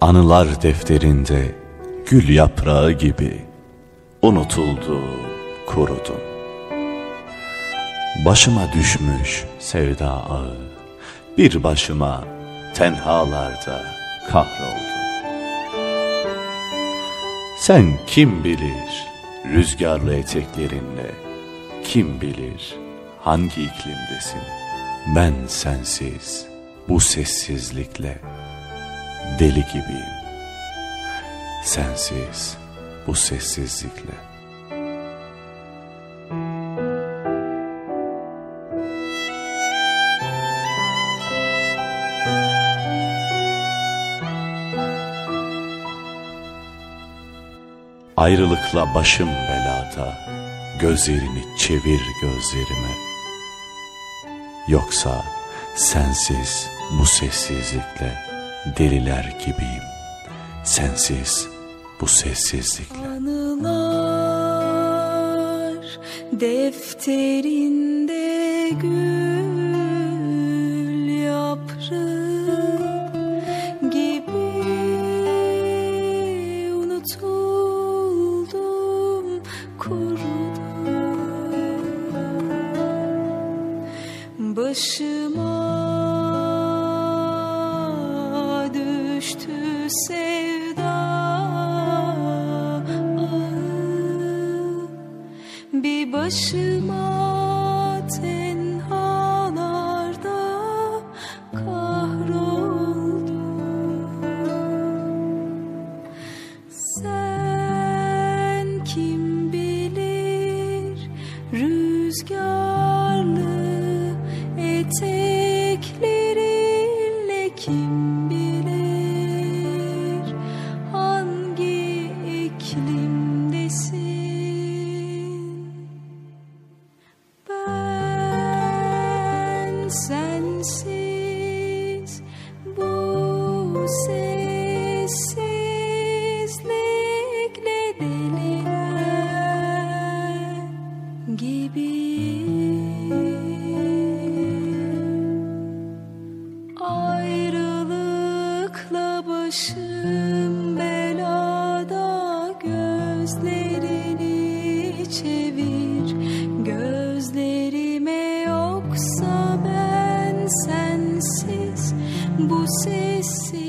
Anılar defterinde gül yaprağı gibi unutuldu, kurudum. Başıma düşmüş sevda ağı, bir başıma tenhalarda kahroldum. Sen kim bilir rüzgarlı eteklerinle, kim bilir hangi iklimdesin? Ben sensiz bu sessizlikle deli gibiyim. Sensiz bu sessizlikle. Ayrılıkla başım belada, gözlerini çevir gözlerime. Yoksa sensiz bu sessizlikle deliler gibiyim. Sensiz bu sessizlikle. Anılar defterinde gül yaprağı gibi unutuldum kurudum başıma başıma tenhalarda sensiz bu sessizlikle deliler gibiyim Ayrılıkla başım belada gözlerini çevir. Gözlerime yoksa sei se